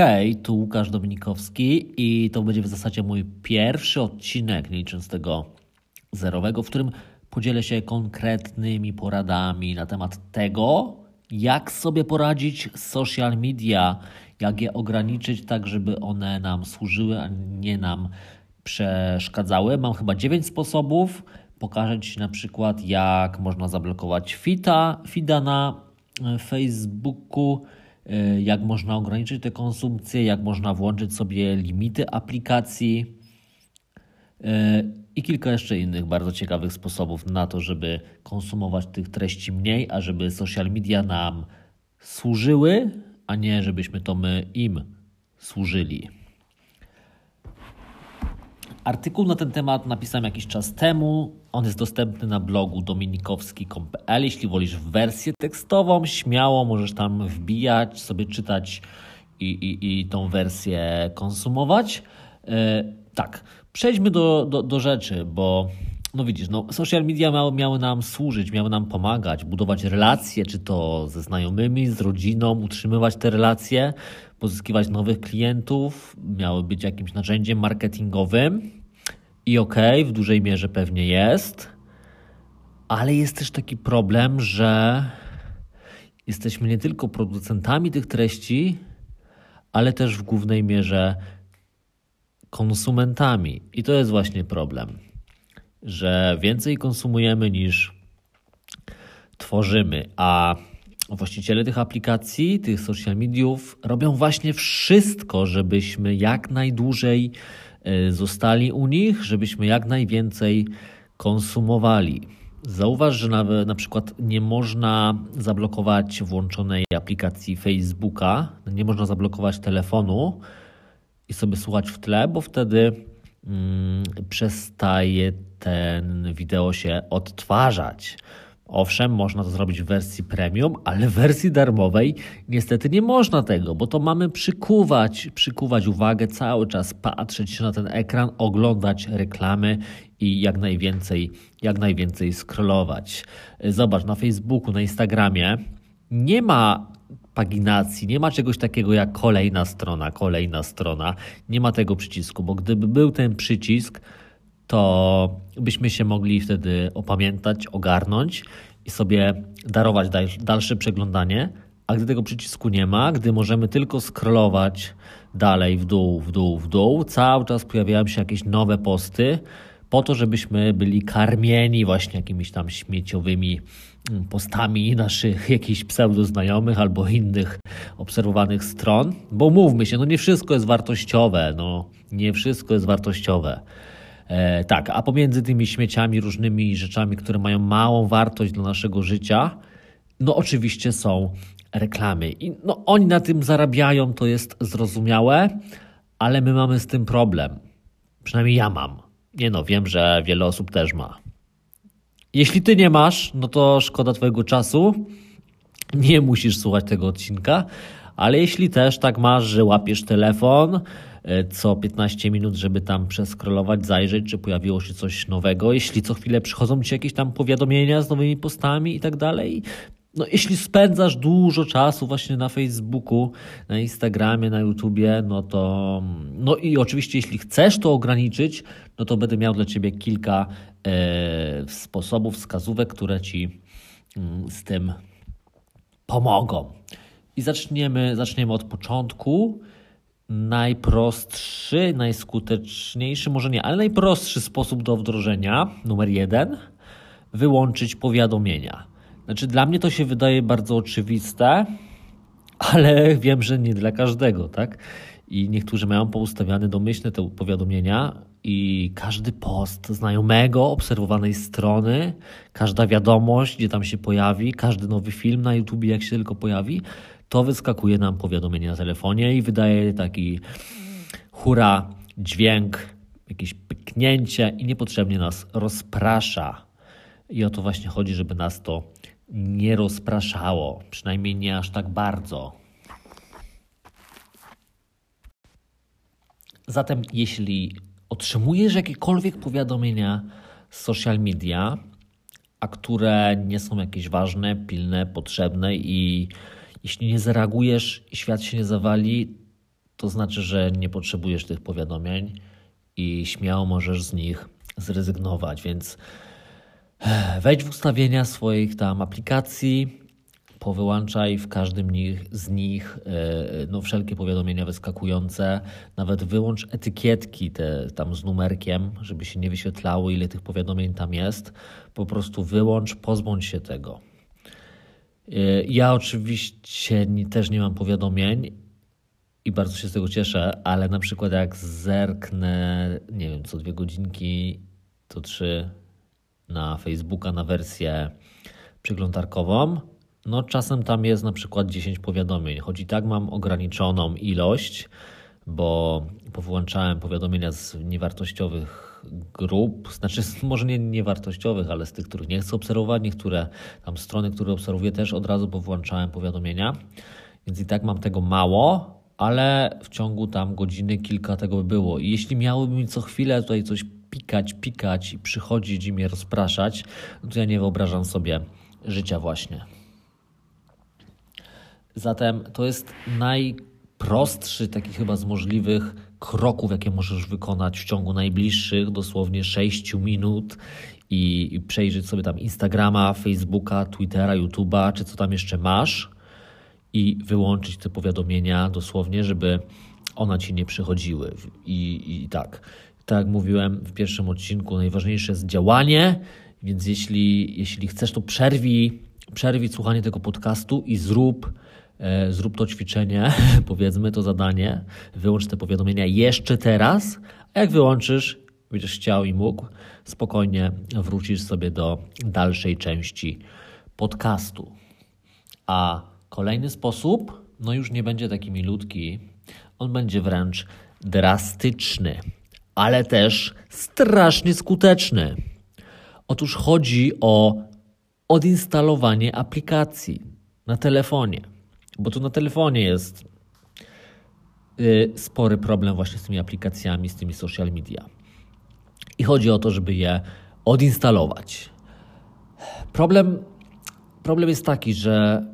Hej, tu Łukasz Dominikowski i to będzie w zasadzie mój pierwszy odcinek, licząc tego zerowego, w którym podzielę się konkretnymi poradami na temat tego, jak sobie poradzić z social media, jak je ograniczyć tak, żeby one nam służyły, a nie nam przeszkadzały. Mam chyba 9 sposobów. Pokażę Ci na przykład, jak można zablokować fita, fida na Facebooku, jak można ograniczyć tę konsumpcję, jak można włączyć sobie limity aplikacji y, i kilka jeszcze innych bardzo ciekawych sposobów na to, żeby konsumować tych treści mniej, a żeby social media nam służyły, a nie żebyśmy to my im służyli. Artykuł na ten temat napisałem jakiś czas temu. On jest dostępny na blogu dominikowski.pl. Jeśli wolisz wersję tekstową, śmiało możesz tam wbijać, sobie czytać i, i, i tą wersję konsumować. Yy, tak, przejdźmy do, do, do rzeczy, bo no widzisz, no, social media miały, miały nam służyć, miały nam pomagać, budować relacje, czy to ze znajomymi, z rodziną, utrzymywać te relacje, pozyskiwać nowych klientów, miały być jakimś narzędziem marketingowym. I okej, okay, w dużej mierze pewnie jest, ale jest też taki problem, że jesteśmy nie tylko producentami tych treści, ale też w głównej mierze konsumentami. I to jest właśnie problem, że więcej konsumujemy niż tworzymy, a właściciele tych aplikacji, tych social mediów robią właśnie wszystko, żebyśmy jak najdłużej zostali u nich, żebyśmy jak najwięcej konsumowali. Zauważ, że na, na przykład nie można zablokować włączonej aplikacji Facebooka, nie można zablokować telefonu i sobie słuchać w tle, bo wtedy mm, przestaje ten wideo się odtwarzać. Owszem, można to zrobić w wersji premium, ale w wersji darmowej niestety nie można tego, bo to mamy przykuwać, przykuwać uwagę, cały czas patrzeć na ten ekran, oglądać reklamy i jak najwięcej, jak najwięcej scrollować. Zobacz, na Facebooku, na Instagramie nie ma paginacji, nie ma czegoś takiego jak kolejna strona, kolejna strona, nie ma tego przycisku, bo gdyby był ten przycisk, to byśmy się mogli wtedy opamiętać, ogarnąć i sobie darować dalsze przeglądanie. A gdy tego przycisku nie ma, gdy możemy tylko scrollować dalej w dół, w dół, w dół, cały czas pojawiają się jakieś nowe posty, po to, żebyśmy byli karmieni właśnie jakimiś tam śmieciowymi mm, postami naszych jakichś pseudoznajomych albo innych obserwowanych stron. Bo mówmy się, no nie wszystko jest wartościowe, no nie wszystko jest wartościowe. E, tak, a pomiędzy tymi śmieciami, różnymi rzeczami, które mają małą wartość dla naszego życia, no oczywiście są reklamy. I no, oni na tym zarabiają, to jest zrozumiałe, ale my mamy z tym problem. Przynajmniej ja mam. Nie no, wiem, że wiele osób też ma. Jeśli ty nie masz, no to szkoda twojego czasu. Nie musisz słuchać tego odcinka, ale jeśli też tak masz, że łapiesz telefon, co 15 minut, żeby tam przeskrolować, zajrzeć, czy pojawiło się coś nowego. Jeśli co chwilę przychodzą ci jakieś tam powiadomienia z nowymi postami i tak dalej. No, jeśli spędzasz dużo czasu właśnie na Facebooku, na Instagramie, na YouTubie, no to no i oczywiście jeśli chcesz to ograniczyć, no to będę miał dla ciebie kilka e, sposobów, wskazówek, które ci mm, z tym pomogą. I zaczniemy, zaczniemy od początku najprostszy, najskuteczniejszy, może nie, ale najprostszy sposób do wdrożenia, numer jeden, wyłączyć powiadomienia. Znaczy, dla mnie to się wydaje bardzo oczywiste, ale wiem, że nie dla każdego, tak? I niektórzy mają poustawiane domyślne te powiadomienia, i każdy post znajomego, obserwowanej strony, każda wiadomość, gdzie tam się pojawi, każdy nowy film na YouTube, jak się tylko pojawi, to wyskakuje nam powiadomienie na telefonie i wydaje taki hura dźwięk, jakieś pyknięcie i niepotrzebnie nas rozprasza. I o to właśnie chodzi, żeby nas to nie rozpraszało, przynajmniej nie aż tak bardzo. Zatem, jeśli otrzymujesz jakiekolwiek powiadomienia z social media, a które nie są jakieś ważne, pilne, potrzebne i jeśli nie zareagujesz i świat się nie zawali, to znaczy, że nie potrzebujesz tych powiadomień i śmiało możesz z nich zrezygnować. Więc eh, wejdź w ustawienia swoich tam aplikacji, powyłączaj w każdym z nich e, no, wszelkie powiadomienia wyskakujące, nawet wyłącz etykietki te tam z numerkiem, żeby się nie wyświetlało, ile tych powiadomień tam jest. Po prostu wyłącz, pozbądź się tego. E, ja oczywiście też nie mam powiadomień i bardzo się z tego cieszę, ale na przykład jak zerknę, nie wiem, co dwie godzinki, to trzy na Facebooka na wersję przeglądarkową, no czasem tam jest na przykład 10 powiadomień, choć i tak mam ograniczoną ilość, bo powyłączałem powiadomienia z niewartościowych grup, znaczy może nie niewartościowych, ale z tych, których nie chcę obserwować, niektóre tam strony, które obserwuję też od razu powyłączałem powiadomienia, więc i tak mam tego mało, ale w ciągu tam godziny kilka tego by było. I jeśli miałyby mi co chwilę tutaj coś pikać, pikać i przychodzić i mnie rozpraszać, no to ja nie wyobrażam sobie życia właśnie. Zatem to jest najprostszy taki chyba z możliwych kroków, jakie możesz wykonać w ciągu najbliższych dosłownie 6 minut i, i przejrzeć sobie tam Instagrama, Facebooka, Twittera, YouTube'a, czy co tam jeszcze masz i wyłączyć te powiadomienia dosłownie, żeby one ci nie przychodziły. I, I tak, tak jak mówiłem w pierwszym odcinku, najważniejsze jest działanie, więc jeśli, jeśli chcesz, to przerwij, przerwij słuchanie tego podcastu i zrób zrób to ćwiczenie, powiedzmy to zadanie, wyłącz te powiadomienia jeszcze teraz, a jak wyłączysz, będziesz chciał i mógł, spokojnie wrócisz sobie do dalszej części podcastu. A kolejny sposób, no już nie będzie taki milutki, on będzie wręcz drastyczny, ale też strasznie skuteczny. Otóż chodzi o odinstalowanie aplikacji na telefonie. Bo tu na telefonie jest y, spory problem właśnie z tymi aplikacjami, z tymi social media. I chodzi o to, żeby je odinstalować. Problem, problem jest taki, że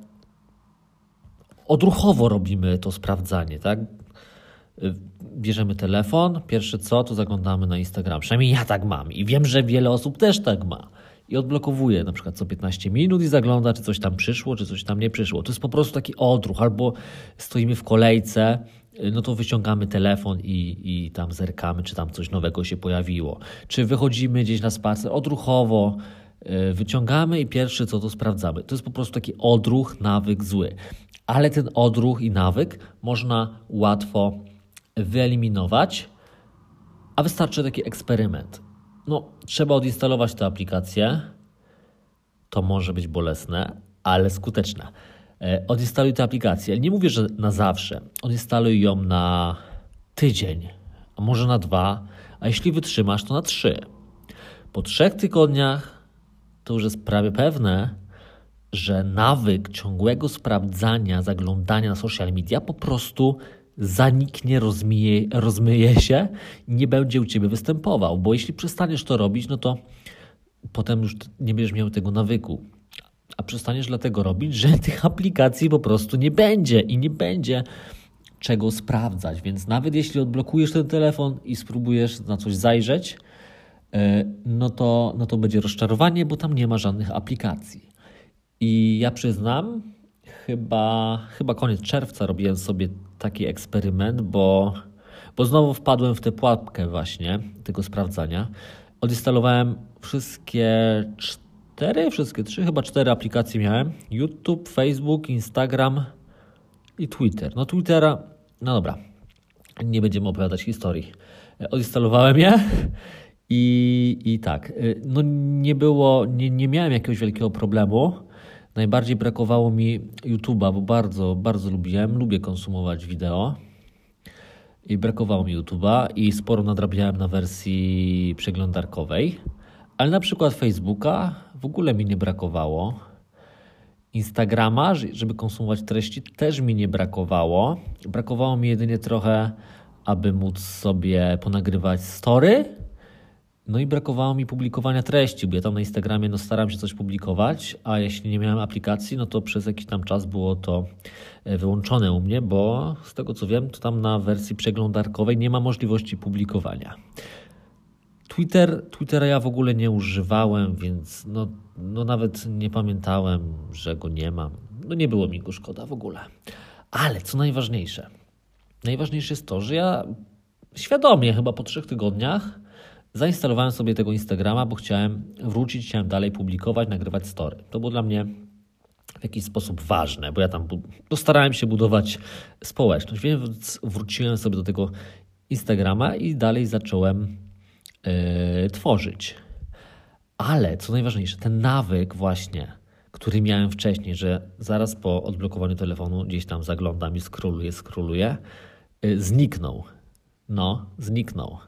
odruchowo robimy to sprawdzanie, tak? Y, bierzemy telefon, pierwsze co, to zaglądamy na Instagram. Przynajmniej ja tak mam i wiem, że wiele osób też tak ma i odblokowuje na przykład co 15 minut i zagląda, czy coś tam przyszło, czy coś tam nie przyszło. To jest po prostu taki odruch, albo stoimy w kolejce, no to wyciągamy telefon i, i tam zerkamy, czy tam coś nowego się pojawiło. Czy wychodzimy gdzieś na spacer odruchowo, y, wyciągamy i pierwsze co to sprawdzamy. To jest po prostu taki odruch, nawyk zły. Ale ten odruch i nawyk można łatwo wyeliminować, a wystarczy taki eksperyment. No, trzeba odinstalować tę aplikację. To może być bolesne, ale skuteczne. E, odinstaluj tę aplikację. Nie mówię, że na zawsze. Odinstaluj ją na tydzień, a może na dwa, a jeśli wytrzymasz, to na trzy. Po trzech tygodniach to już jest prawie pewne, że nawyk ciągłego sprawdzania, zaglądania na social media po prostu zaniknie, rozmyje, rozmyje się i nie będzie u ciebie występował. Bo jeśli przestaniesz to robić, no to potem już nie będziesz miał tego nawyku. A przestaniesz dlatego robić, że tych aplikacji po prostu nie będzie i nie będzie czego sprawdzać. Więc nawet jeśli odblokujesz ten telefon i spróbujesz na coś zajrzeć, e, no to, no to będzie rozczarowanie, bo tam nie ma żadnych aplikacji. I ja przyznam, chyba, chyba koniec czerwca robiłem sobie taki eksperyment, bo, bo znowu wpadłem w tę pułapkę właśnie tego sprawdzania. Odinstalowałem wszystkie cztery, wszystkie trzy, chyba cztery aplikacje miałem. YouTube, Facebook, Instagram i Twitter. No Twittera, no dobra, nie będziemy opowiadać historii. Odinstalowałem je i, i tak, no nie było, nie, nie miałem jakiegoś wielkiego problemu. Najbardziej brakowało mi YouTube'a, bo bardzo, bardzo lubiłem, lubię konsumować wideo. I brakowało mi YouTube'a i sporo nadrabiałem na wersji przeglądarkowej. Ale na przykład Facebooka w ogóle mi nie brakowało. Instagrama, żeby konsumować treści, też mi nie brakowało. Brakowało mi jedynie trochę, aby móc sobie ponagrywać story No i brakowało mi publikowania treści, bo ja tam na Instagramie no staram się coś publikować, a jeśli nie miałem aplikacji, no to przez jakiś tam czas było to e, wyłączone u mnie, bo z tego co wiem, to tam na wersji przeglądarkowej nie ma możliwości publikowania. Twitter, Twittera ja w ogóle nie używałem, więc no, no nawet nie pamiętałem, że go nie mam. No nie było mi go szkoda w ogóle. Ale co najważniejsze, najważniejsze jest to, że ja świadomie chyba po trzech tygodniach zainstalowałem sobie tego Instagrama, bo chciałem wrócić, chciałem dalej publikować, nagrywać story. To było dla mnie w jakiś sposób ważne, bo ja tam no, starałem się budować społeczność, więc wróciłem sobie do tego Instagrama i dalej zacząłem yy, tworzyć. Ale co najważniejsze, ten nawyk właśnie, który miałem wcześniej, że zaraz po odblokowaniu telefonu gdzieś tam zaglądam i skroluję, skroluję, yy, zniknął. No, zniknął.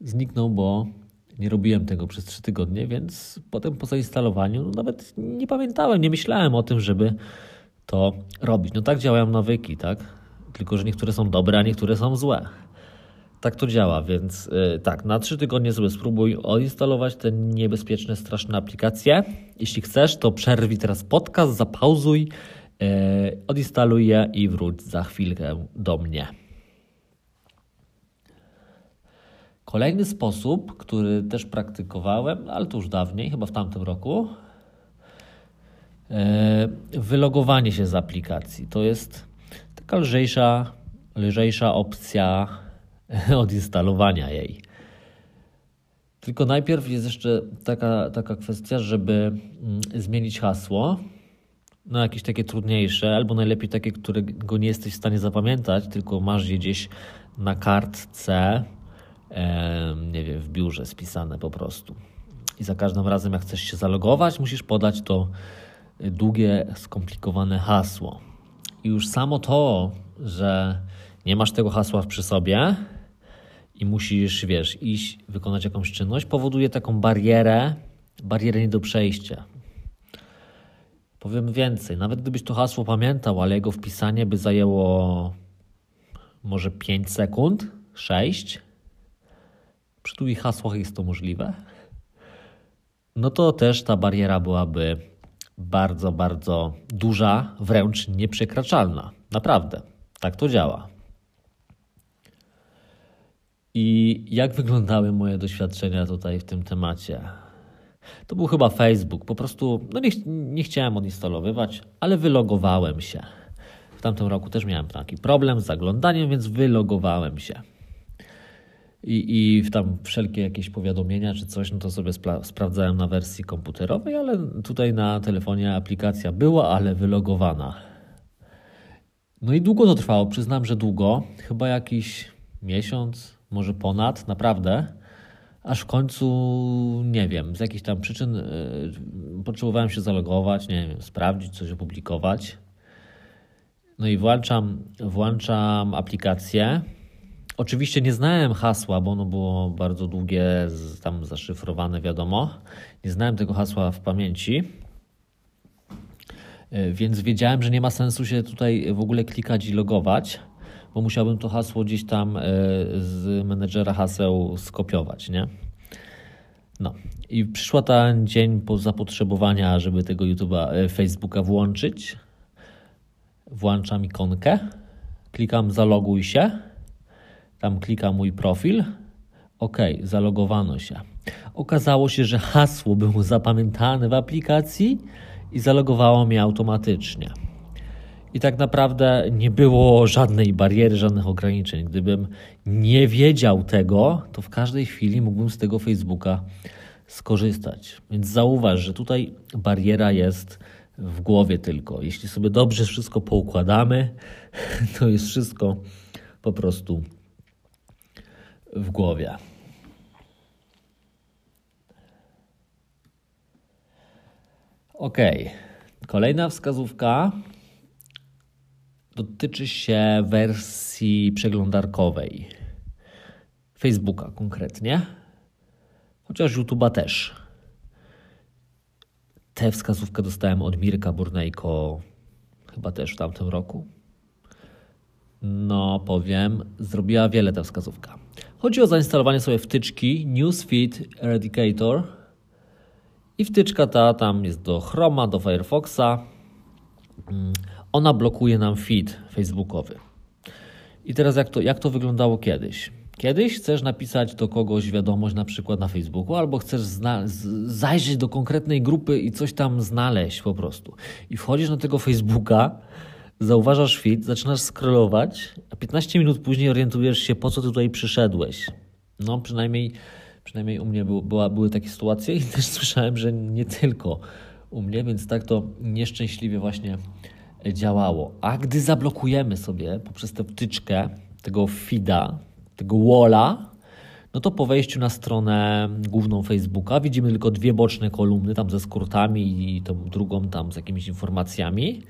Zniknął, bo nie robiłem tego przez trzy tygodnie, więc potem po zainstalowaniu no nawet nie pamiętałem, nie myślałem o tym, żeby to robić. No tak działają nawyki, tak? Tylko, że niektóre są dobre, a niektóre są złe. Tak to działa, więc yy, tak, na trzy tygodnie sobie spróbuj odinstalować te niebezpieczne, straszne aplikacje. Jeśli chcesz, to przerwij teraz podcast, zapauzuj, yy, odinstaluj je i wróć za chwilkę do mnie. Kolejny sposób, który też praktykowałem, ale to już dawniej, chyba w tamtym roku, e, wylogowanie się z aplikacji. To jest taka lżejsza, lżejsza opcja odinstalowania jej. Tylko najpierw jest jeszcze taka, taka kwestia, żeby mm, zmienić hasło na jakieś takie trudniejsze, albo najlepiej takie, którego nie jesteś w stanie zapamiętać, tylko masz je gdzieś na kartce nie wiem, w biurze spisane po prostu. I za każdym razem, jak chcesz się zalogować, musisz podać to długie, skomplikowane hasło. I już samo to, że nie masz tego hasła przy sobie i musisz, wiesz, iść, wykonać jakąś czynność, powoduje taką barierę, barierę nie do przejścia. Powiem więcej, nawet gdybyś to hasło pamiętał, ale jego wpisanie by zajęło może 5 sekund, 6, przy długich hasłach jest to możliwe, no to też ta bariera byłaby bardzo, bardzo duża, wręcz nieprzekraczalna. Naprawdę, tak to działa. I jak wyglądały moje doświadczenia tutaj w tym temacie? To był chyba Facebook. Po prostu no nie, nie chciałem odinstalowywać, ale wylogowałem się. W tamtym roku też miałem taki problem z zaglądaniem, więc wylogowałem się i, i tam wszelkie jakieś powiadomienia czy coś, no to sobie spra sprawdzałem na wersji komputerowej, ale tutaj na telefonie aplikacja była, ale wylogowana. No i długo to trwało, przyznam, że długo, chyba jakiś miesiąc, może ponad, naprawdę. Aż w końcu, nie wiem, z jakichś tam przyczyn yy, potrzebowałem się zalogować, nie wiem, sprawdzić, coś opublikować. No i włączam, włączam aplikację Oczywiście nie znałem hasła, bo ono było bardzo długie, tam zaszyfrowane, wiadomo. Nie znałem tego hasła w pamięci, e, więc wiedziałem, że nie ma sensu się tutaj w ogóle klikać i logować, bo musiałbym to hasło gdzieś tam e, z menedżera haseł skopiować, nie? No i przyszła ten dzień po zapotrzebowania, żeby tego YouTube'a, e, Facebooka włączyć. Włączam ikonkę, klikam zaloguj się tam klikam mój profil. OK, zalogowano się. Okazało się, że hasło było zapamiętane w aplikacji i zalogowało mnie automatycznie. I tak naprawdę nie było żadnej bariery, żadnych ograniczeń. Gdybym nie wiedział tego, to w każdej chwili mógłbym z tego Facebooka skorzystać. Więc zauważ, że tutaj bariera jest w głowie tylko. Jeśli sobie dobrze wszystko poukładamy, to jest wszystko po prostu w głowie. Ok. Kolejna wskazówka dotyczy się wersji przeglądarkowej. Facebooka konkretnie, chociaż YouTube'a też. Tę wskazówkę dostałem od Mirka Burnejko chyba też w tamtym roku. No, powiem, zrobiła wiele ta wskazówka. Chodzi o zainstalowanie sobie wtyczki Newsfeed Eradicator i wtyczka ta tam jest do Chroma, do Firefoxa. Mm, ona blokuje nam feed facebookowy. I teraz jak to, jak to wyglądało kiedyś? Kiedyś chcesz napisać do kogoś wiadomość na przykład na Facebooku, albo chcesz zajrzeć do konkretnej grupy i coś tam znaleźć po prostu. I wchodzisz na tego Facebooka, zauważasz feed, zaczynasz scrollować, a 15 minut później orientujesz się, po co tutaj przyszedłeś. No przynajmniej, przynajmniej u mnie było, była, były takie sytuacje i też słyszałem, że nie tylko u mnie, więc tak to nieszczęśliwie właśnie działało. A gdy zablokujemy sobie poprzez tę wtyczkę tego feeda, tego walla, no to po wejściu na stronę główną Facebooka widzimy tylko dwie boczne kolumny tam ze skrótami i tą drugą tam z jakimiś informacjami.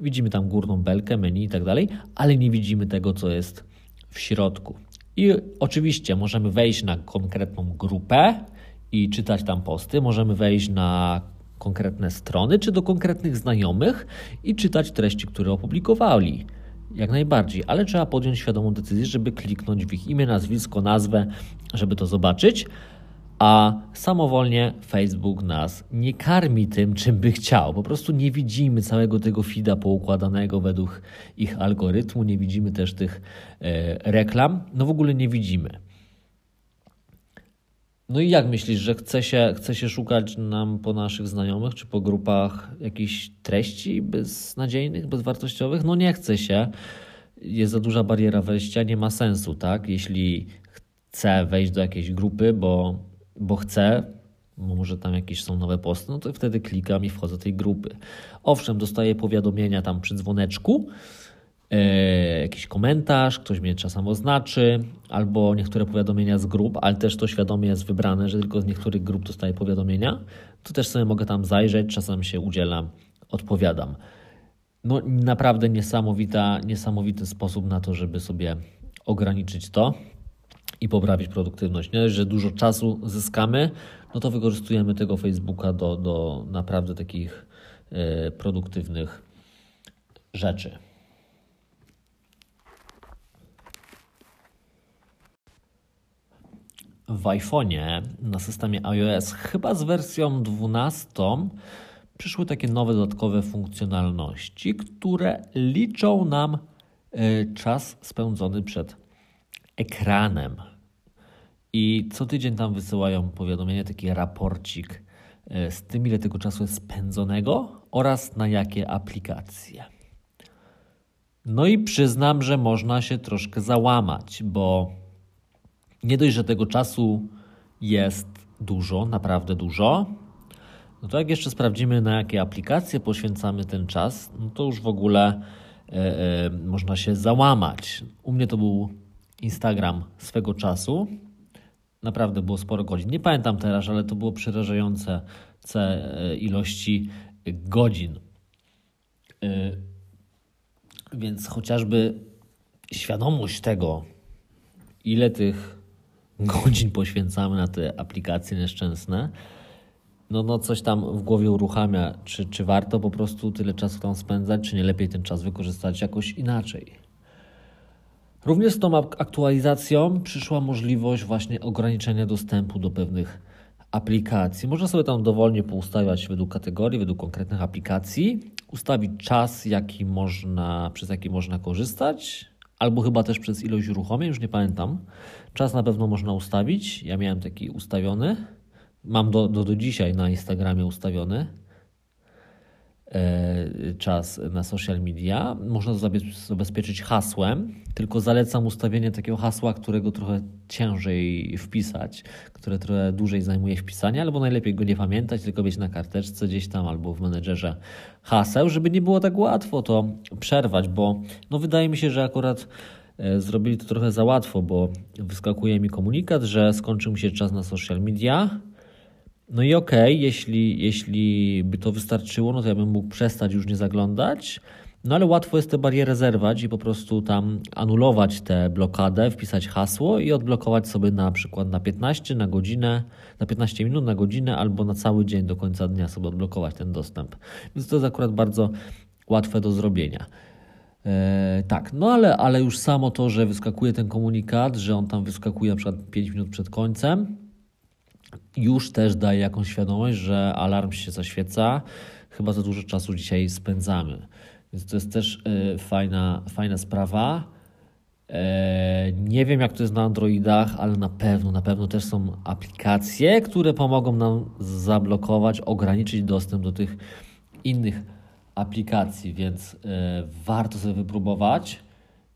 Widzimy tam górną belkę, menu i tak dalej, ale nie widzimy tego, co jest w środku. I oczywiście możemy wejść na konkretną grupę i czytać tam posty, możemy wejść na konkretne strony czy do konkretnych znajomych i czytać treści, które opublikowali. Jak najbardziej, ale trzeba podjąć świadomą decyzję, żeby kliknąć w ich imię, nazwisko, nazwę, żeby to zobaczyć. A samowolnie Facebook nas nie karmi tym, czym by chciał. Po prostu nie widzimy całego tego feeda poukładanego według ich algorytmu, nie widzimy też tych e, reklam. No w ogóle nie widzimy. No i jak myślisz, że chce się, chce się szukać nam po naszych znajomych czy po grupach jakichś treści beznadziejnych, bezwartościowych? No nie chce się. Jest za duża bariera wejścia, nie ma sensu, tak? Jeśli chcę wejść do jakiejś grupy, bo, bo chcę, może tam jakieś są nowe posty, no to wtedy klikam i wchodzę do tej grupy. Owszem, dostaję powiadomienia tam przy dzwoneczku, E, jakiś komentarz, ktoś mnie czasem oznaczy, albo niektóre powiadomienia z grup, ale też to świadomie jest wybrane, że tylko z niektórych grup dostaję powiadomienia, to też sobie mogę tam zajrzeć, czasem się udzielam, odpowiadam. No naprawdę niesamowita, niesamowity sposób na to, żeby sobie ograniczyć to i poprawić produktywność. Nie że dużo czasu zyskamy, no to wykorzystujemy tego Facebooka do, do naprawdę takich e, produktywnych rzeczy. w iPhone'ie na systemie iOS, chyba z wersją 12, przyszły takie nowe dodatkowe funkcjonalności, które liczą nam e, czas spędzony przed ekranem. I co tydzień tam wysyłają powiadomienie, taki raporcik e, z tym, ile tego czasu jest spędzonego oraz na jakie aplikacje. No i przyznam, że można się troszkę załamać, bo nie dość, że tego czasu jest dużo, naprawdę dużo, no to jak jeszcze sprawdzimy, na jakie aplikacje poświęcamy ten czas, no to już w ogóle e, e, można się załamać. U mnie to był Instagram swego czasu. Naprawdę było sporo godzin. Nie pamiętam teraz, ale to było przerażające e, ilości godzin. E, więc chociażby świadomość tego, ile tych godzin poświęcamy na te aplikacje nieszczęsne, no, no coś tam w głowie uruchamia, czy, czy warto po prostu tyle czasu tam spędzać, czy nie lepiej ten czas wykorzystać jakoś inaczej. Również z tą aktualizacją przyszła możliwość właśnie ograniczenia dostępu do pewnych aplikacji. Można sobie tam dowolnie poustawiać według kategorii, według konkretnych aplikacji, ustawić czas, jaki można, przez jaki można korzystać, albo chyba też przez ilość uruchomień, już nie pamiętam. Czas na pewno można ustawić. Ja miałem taki ustawiony. Mam do, do, do dzisiaj na Instagramie ustawiony czas na social media. Można to zabezpieczyć hasłem, tylko zalecam ustawienie takiego hasła, którego trochę ciężej wpisać, które trochę dłużej zajmuje wpisanie, albo najlepiej go nie pamiętać, tylko mieć na karteczce gdzieś tam albo w menedżerze haseł, żeby nie było tak łatwo to przerwać, bo no wydaje mi się, że akurat E, zrobili to trochę za łatwo, bo wyskakuje mi komunikat, że skończył mi się czas na social media. No i okej, okay, jeśli, jeśli by to wystarczyło, no to ja bym mógł przestać już nie zaglądać. No ale łatwo jest te bariery zerwać i po prostu tam anulować tę blokadę, wpisać hasło i odblokować sobie na przykład na 15, na godzinę, na 15 minut, na godzinę albo na cały dzień do końca dnia sobie odblokować ten dostęp. Więc to jest akurat bardzo łatwe do zrobienia. E, tak, no ale, ale już samo to, że wyskakuje ten komunikat, że on tam wyskakuje na przykład 5 minut przed końcem, już też daje jakąś świadomość, że alarm się zaświeca, chyba za dużo czasu dzisiaj spędzamy. Więc to jest też y, fajna, fajna sprawa. E, nie wiem, jak to jest na Androidach, ale na pewno, na pewno też są aplikacje, które pomogą nam zablokować, ograniczyć dostęp do tych innych aplikacji, więc y, warto sobie wypróbować.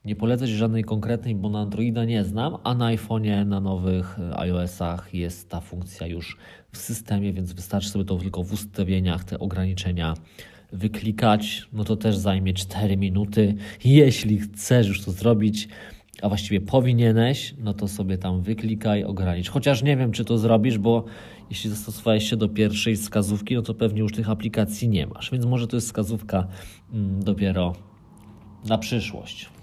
Nie polecać żadnej konkretnej, bo na Androida nie znam, a na iPhone'ie, na nowych y, iOS-ach jest ta funkcja już w systemie, więc wystarczy sobie to tylko w ustawieniach, te ograniczenia wyklikać, no to też zajmie 4 minuty. Jeśli chcesz już to zrobić, a właściwie powinieneś, no to sobie tam wyklikaj, ogranicz. Chociaż nie wiem, czy to zrobisz, bo jeśli zastosowałeś się do pierwszej wskazówki, no to pewnie już tych aplikacji nie masz, więc może to jest wskazówka mm, dopiero na przyszłość.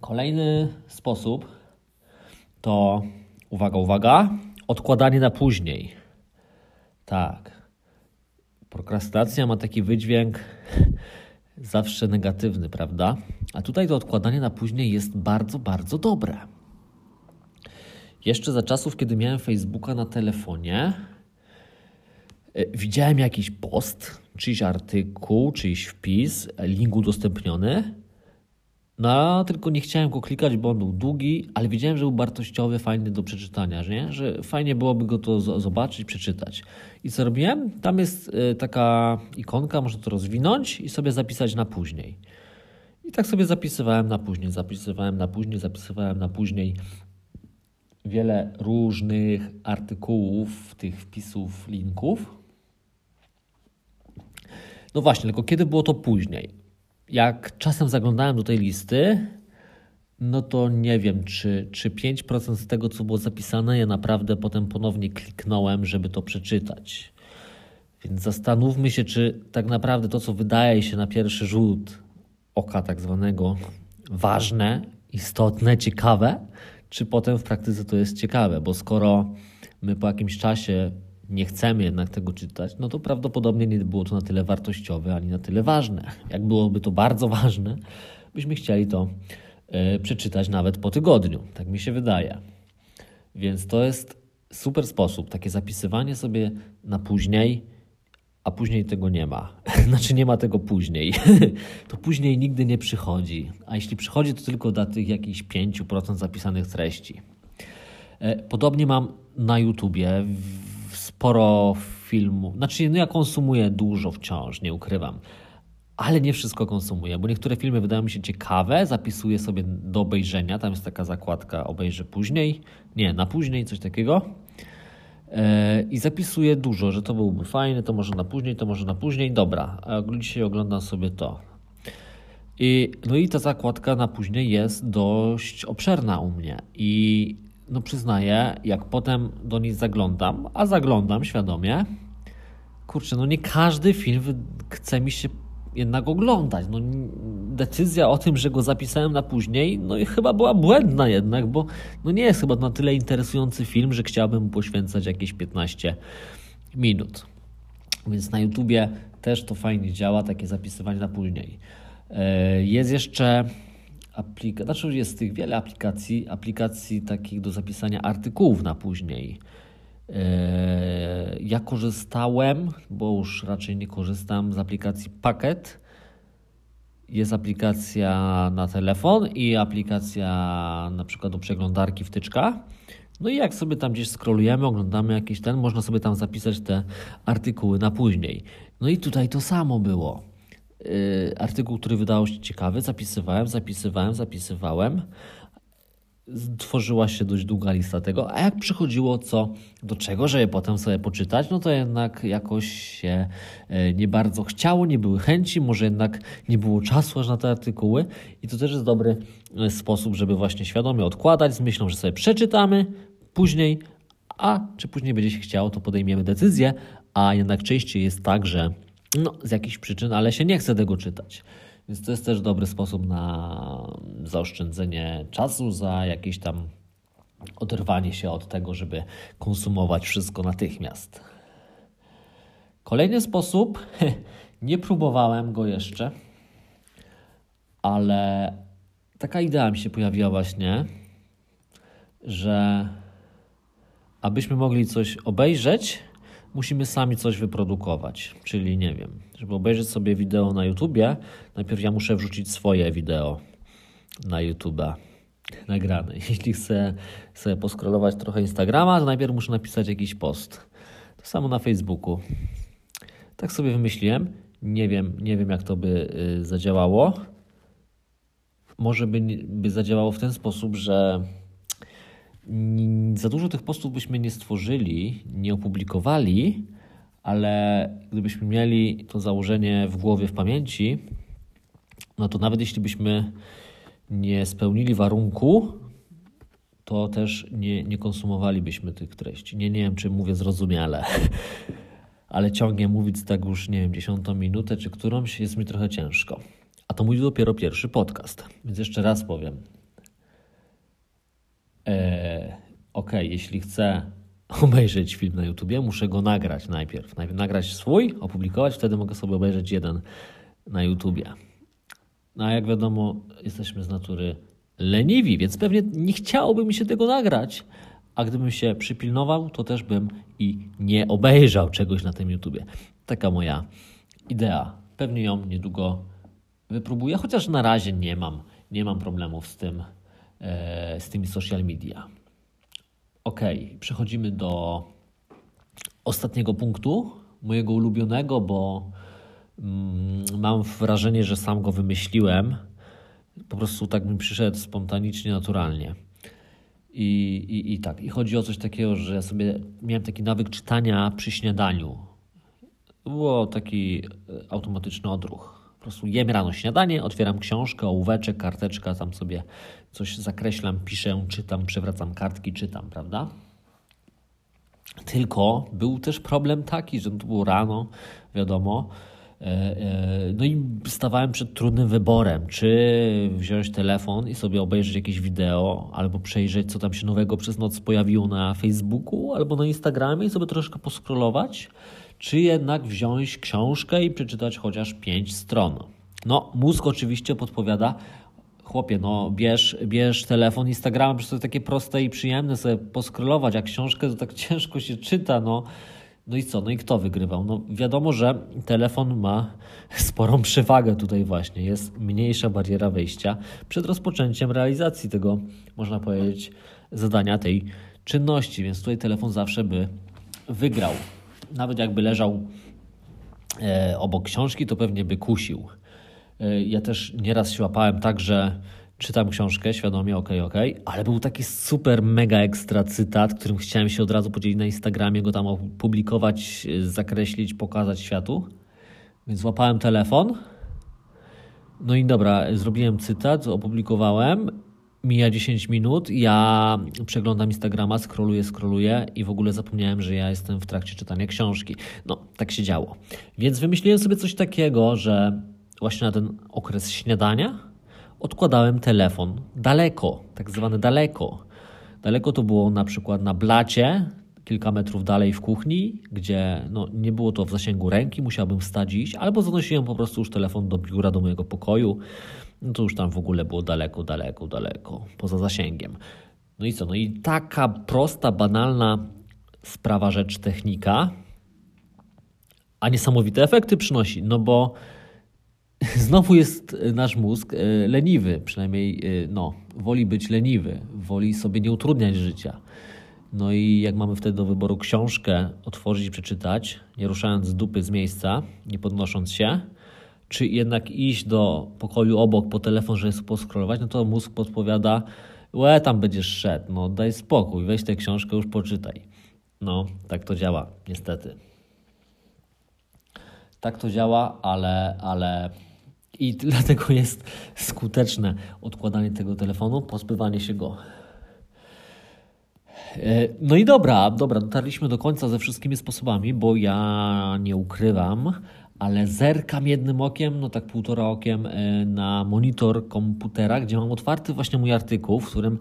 Kolejny sposób to, uwaga, uwaga, odkładanie na później. Tak. Prokrastynacja ma taki wydźwięk zawsze negatywny, prawda? A tutaj to odkładanie na później jest bardzo, bardzo dobre. Jeszcze za czasów, kiedy miałem Facebooka na telefonie, e, widziałem jakiś post, czyjś artykuł, czyjś wpis, link udostępniony no, tylko nie chciałem go klikać, bo on był długi, ale widziałem, że był wartościowy, fajny do przeczytania, że, nie? że fajnie byłoby go to zobaczyć, przeczytać. I co robiłem? Tam jest y, taka ikonka, można to rozwinąć i sobie zapisać na później. I tak sobie zapisywałem na później, zapisywałem na później, zapisywałem na później wiele różnych artykułów, tych wpisów, linków. No właśnie, tylko kiedy było to później? Jak czasem zaglądałem do tej listy, no to nie wiem, czy, czy 5% z tego, co było zapisane, ja naprawdę potem ponownie kliknąłem, żeby to przeczytać. Więc zastanówmy się, czy tak naprawdę to, co wydaje się na pierwszy rzut oka, tak zwanego, ważne, istotne, ciekawe, czy potem w praktyce to jest ciekawe, bo skoro my po jakimś czasie nie chcemy jednak tego czytać, no to prawdopodobnie nie było to na tyle wartościowe ani na tyle ważne. Jak byłoby to bardzo ważne, byśmy chcieli to y, przeczytać nawet po tygodniu. Tak mi się wydaje. Więc to jest super sposób, takie zapisywanie sobie na później, a później tego nie ma. Znaczy nie ma tego później. to później nigdy nie przychodzi. A jeśli przychodzi, to tylko dla tych jakichś 5% zapisanych treści. E, podobnie mam na YouTubie sporo filmów. Znaczy, no ja konsumuję dużo wciąż, nie ukrywam. Ale nie wszystko konsumuję, bo niektóre filmy wydają mi się ciekawe, zapisuję sobie do obejrzenia. Tam jest taka zakładka obejrzę później. Nie, na później, coś takiego. E, I zapisuję dużo, że to byłby fajny, to może na później, to może na później. Dobra, a dzisiaj oglądam sobie to. I, no i ta zakładka na później jest dość obszerna u mnie. I no przyznaję, jak potem do niej zaglądam, a zaglądam świadomie, kurczę, no nie każdy film chce mi się jednak oglądać. No, decyzja o tym, że go zapisałem na później, no i chyba była błędna jednak, bo no nie jest chyba na tyle interesujący film, że chciałbym mu poświęcać jakieś 15 minut. Więc na YouTubie też to fajnie działa, takie zapisywanie na później. E, jest jeszcze aplikacji, znaczy jest tych wiele aplikacji, aplikacji takich do zapisania artykułów na później. E, ja korzystałem, bo już raczej nie korzystam z aplikacji Packet. Jest aplikacja na telefon i aplikacja na przykład do przeglądarki wtyczka. No i jak sobie tam gdzieś scrollujemy, oglądamy jakiś ten, można sobie tam zapisać te artykuły na później. No i tutaj to samo było. Y, artykuł, który wydawał się ciekawy, zapisywałem, zapisywałem, zapisywałem. Tworzyła się dość długa lista tego, a jak przychodziło co do czego, żeby potem sobie poczytać, no to jednak jakoś się y, nie bardzo chciało, nie były chęci, może jednak nie było czasu aż na te artykuły. I to też jest dobry y, sposób, żeby właśnie świadomie odkładać z myślą, że sobie przeczytamy później, a czy później będzie się chciało, to podejmiemy decyzję, a jednak częściej jest tak, że no, z jakichś przyczyn, ale się nie chce tego czytać. Więc to jest też dobry sposób na zaoszczędzenie czasu, za jakieś tam oderwanie się od tego, żeby konsumować wszystko natychmiast. Kolejny sposób, nie próbowałem go jeszcze, ale taka idea mi się pojawiła właśnie, że abyśmy mogli coś obejrzeć, musimy sami coś wyprodukować. Czyli nie wiem, żeby obejrzeć sobie wideo na YouTubie, najpierw ja muszę wrzucić swoje wideo na YouTube'a nagrane. Jeśli chcę sobie poskrolować trochę Instagrama, to najpierw muszę napisać jakiś post. To samo na Facebooku. Tak sobie wymyśliłem. Nie wiem, nie wiem jak to by y, zadziałało. Może by, by zadziałało w ten sposób, że za dużo tych postów byśmy nie stworzyli, nie opublikowali, ale gdybyśmy mieli to założenie w głowie, w pamięci, no to nawet jeśli byśmy nie spełnili warunku, to też nie, nie konsumowalibyśmy tych treści. Nie, nie wiem, czy mówię zrozumiale, ale ciągnie mówić tak już, nie wiem, dziesiątą minutę czy którąś jest mi trochę ciężko. A to mój dopiero pierwszy podcast, więc jeszcze raz powiem. E, ok, jeśli chcę obejrzeć film na YouTubie, muszę go nagrać najpierw. Najpierw nagrać swój, opublikować, wtedy mogę sobie obejrzeć jeden na YouTubie. No a jak wiadomo, jesteśmy z natury leniwi, więc pewnie nie chciałoby mi się tego nagrać. A gdybym się przypilnował, to też bym i nie obejrzał czegoś na tym YouTubie. Taka moja idea. Pewnie ją niedługo wypróbuję, chociaż na razie nie mam, nie mam problemów z tym, z tymi social media. Ok, przechodzimy do ostatniego punktu, mojego ulubionego, bo mm, mam wrażenie, że sam go wymyśliłem. Po prostu tak mi przyszedł spontanicznie, naturalnie. I, i, I tak, i chodzi o coś takiego, że ja sobie miałem taki nawyk czytania przy śniadaniu. Było taki e, automatyczny odruch. Po prostu jem rano śniadanie, otwieram książkę, ołóweczek, karteczka, tam sobie coś zakreślam, piszę, czytam, przewracam kartki, czytam, prawda? Tylko był też problem taki, że to było rano, wiadomo. E, e, no i stawałem przed trudnym wyborem, czy wziąć telefon i sobie obejrzeć jakieś wideo, albo przejrzeć, co tam się nowego przez noc pojawiło na Facebooku, albo na Instagramie i sobie troszkę poskrolować, czy jednak wziąć książkę i przeczytać chociaż pięć stron. No, mózg oczywiście podpowiada, chłopie, no bierz, bierz telefon, Instagram, przecież to jest takie proste i przyjemne sobie poskrolować, a książkę to tak ciężko się czyta, no. No i co? No i kto wygrywał? No wiadomo, że telefon ma sporą przewagę tutaj właśnie. Jest mniejsza bariera wejścia przed rozpoczęciem realizacji tego, można powiedzieć, zadania tej czynności, więc tutaj telefon zawsze by wygrał. Nawet jakby leżał e, obok książki, to pewnie by kusił. E, ja też nieraz się łapałem tak, że czytam książkę świadomie, ok, ok, ale był taki super, mega ekstra cytat, którym chciałem się od razu podzielić na Instagramie, go tam opublikować, e, zakreślić, pokazać światu. Więc złapałem telefon. No i dobra, zrobiłem cytat, opublikowałem. Mija 10 minut, ja przeglądam Instagrama, scrolluję, scrolluję i w ogóle zapomniałem, że ja jestem w trakcie czytania książki. No, tak się działo. Więc wymyśliłem sobie coś takiego, że właśnie na ten okres śniadania odkładałem telefon daleko, tak zwane daleko. Daleko to było na przykład na blacie, kilka metrów dalej w kuchni, gdzie no, nie było to w zasięgu ręki, musiałbym wstać iść, albo zanosiłem po prostu już telefon do biura, do mojego pokoju. No to już tam w ogóle było daleko, daleko, daleko, poza zasięgiem. No i co? No i taka prosta, banalna sprawa, rzecz, technika, a niesamowite efekty przynosi, no bo znowu jest nasz mózg e, leniwy, przynajmniej e, no, woli być leniwy, woli sobie nie utrudniać życia. No i jak mamy wtedy do wyboru książkę otworzyć i przeczytać, nie ruszając dupy z miejsca, nie podnosząc się, czy jednak iść do pokoju obok po telefon, żeby poskrolować, no to mózg podpowiada, łe, tam będziesz szedł, no daj spokój, weź tę książkę, już poczytaj. No, tak to działa, niestety. Tak to działa, ale, ale i dlatego jest skuteczne odkładanie tego telefonu, pozbywanie się go. E, no i dobra, dobra, dotarliśmy do końca ze wszystkimi sposobami, bo ja nie ukrywam, ale zerkam jednym okiem, no tak półtora okiem e, na monitor komputera, gdzie mam otwarty właśnie mój artykuł, w którym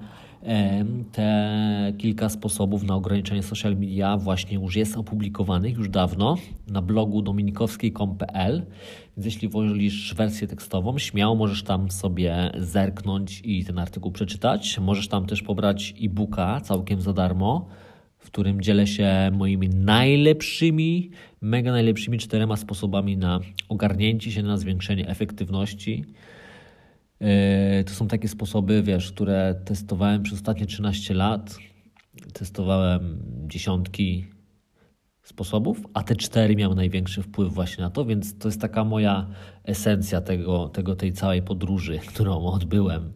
Te kilka sposobów na ograniczenie social media właśnie już jest opublikowanych już dawno na blogu dominikowskiej.pl, więc jeśli wolisz wersję tekstową, śmiało możesz tam sobie zerknąć i ten artykuł przeczytać. Możesz tam też pobrać e-booka całkiem za darmo, którym dzielę się moimi najlepszymi, mega najlepszymi czterema sposobami na ogarnięcie się, na zwiększenie efektywności Yy, to są takie sposoby, wiesz, które testowałem przez ostatnie 13 lat. Testowałem dziesiątki sposobów, a te cztery miały największy wpływ właśnie na to, więc to jest taka moja esencja tego, tego tej całej podróży, którą odbyłem.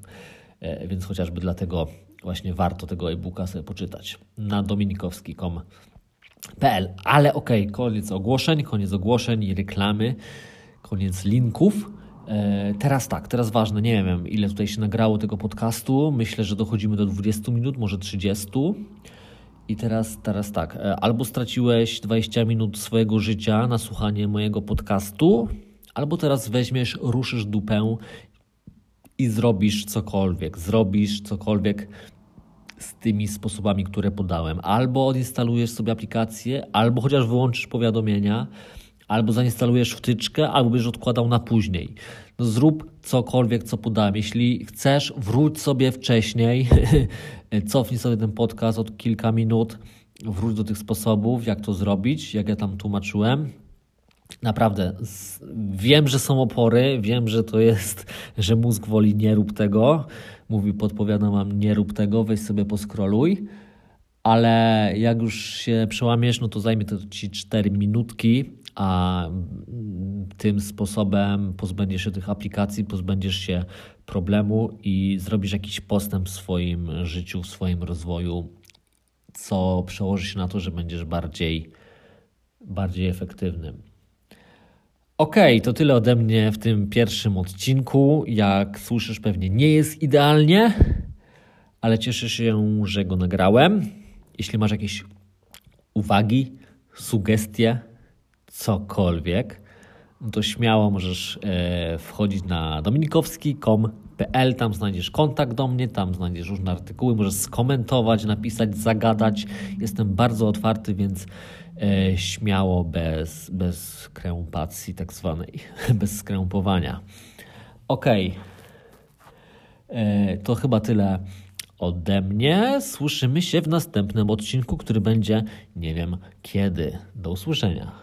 Yy, więc chociażby dlatego właśnie warto tego e-booka sobie poczytać na dominikowski.com.pl. Ale okej, okay, koniec ogłoszeń, koniec ogłoszeń i reklamy, koniec linków. E, teraz tak, teraz ważne, nie wiem ile tutaj się nagrało tego podcastu. Myślę, że dochodzimy do 20 minut, może 30. I teraz, teraz tak, e, albo straciłeś 20 minut swojego życia na słuchanie mojego podcastu, albo teraz weźmiesz, ruszysz dupę i zrobisz cokolwiek. Zrobisz cokolwiek z tymi sposobami, które podałem. Albo odinstalujesz sobie aplikację, albo chociaż wyłączysz powiadomienia albo zainstalujesz wtyczkę, albo będziesz odkładał na później. No zrób cokolwiek, co podałem. Jeśli chcesz, wróć sobie wcześniej, cofnij sobie ten podcast od kilka minut, wróć do tych sposobów, jak to zrobić, jak ja tam tłumaczyłem. Naprawdę, wiem, że są opory, wiem, że to jest, że mózg woli nie rób tego. Mówi, podpowiadam wam, nie rób tego, weź sobie poskroluj ale jak już się przełamiesz, no to zajmie to ci 4 minutki, a tym sposobem pozbędziesz się tych aplikacji, pozbędziesz się problemu i zrobisz jakiś postęp w swoim życiu, w swoim rozwoju, co przełoży się na to, że będziesz bardziej, bardziej efektywnym. Ok, to tyle ode mnie w tym pierwszym odcinku. Jak słyszysz, pewnie nie jest idealnie, ale cieszę się, że go nagrałem. Jeśli masz jakieś uwagi, sugestie, cokolwiek, to śmiało możesz e, wchodzić na dominikowski.com.pl, tam znajdziesz kontakt do mnie, tam znajdziesz różne artykuły, możesz skomentować, napisać, zagadać. Jestem bardzo otwarty, więc śmiało, bez, bez krępacji tak zwanej, bez skrępowania. Ok, e, to chyba tyle ode mnie. Słyszymy się w następnym odcinku, który będzie nie wiem kiedy. Do usłyszenia.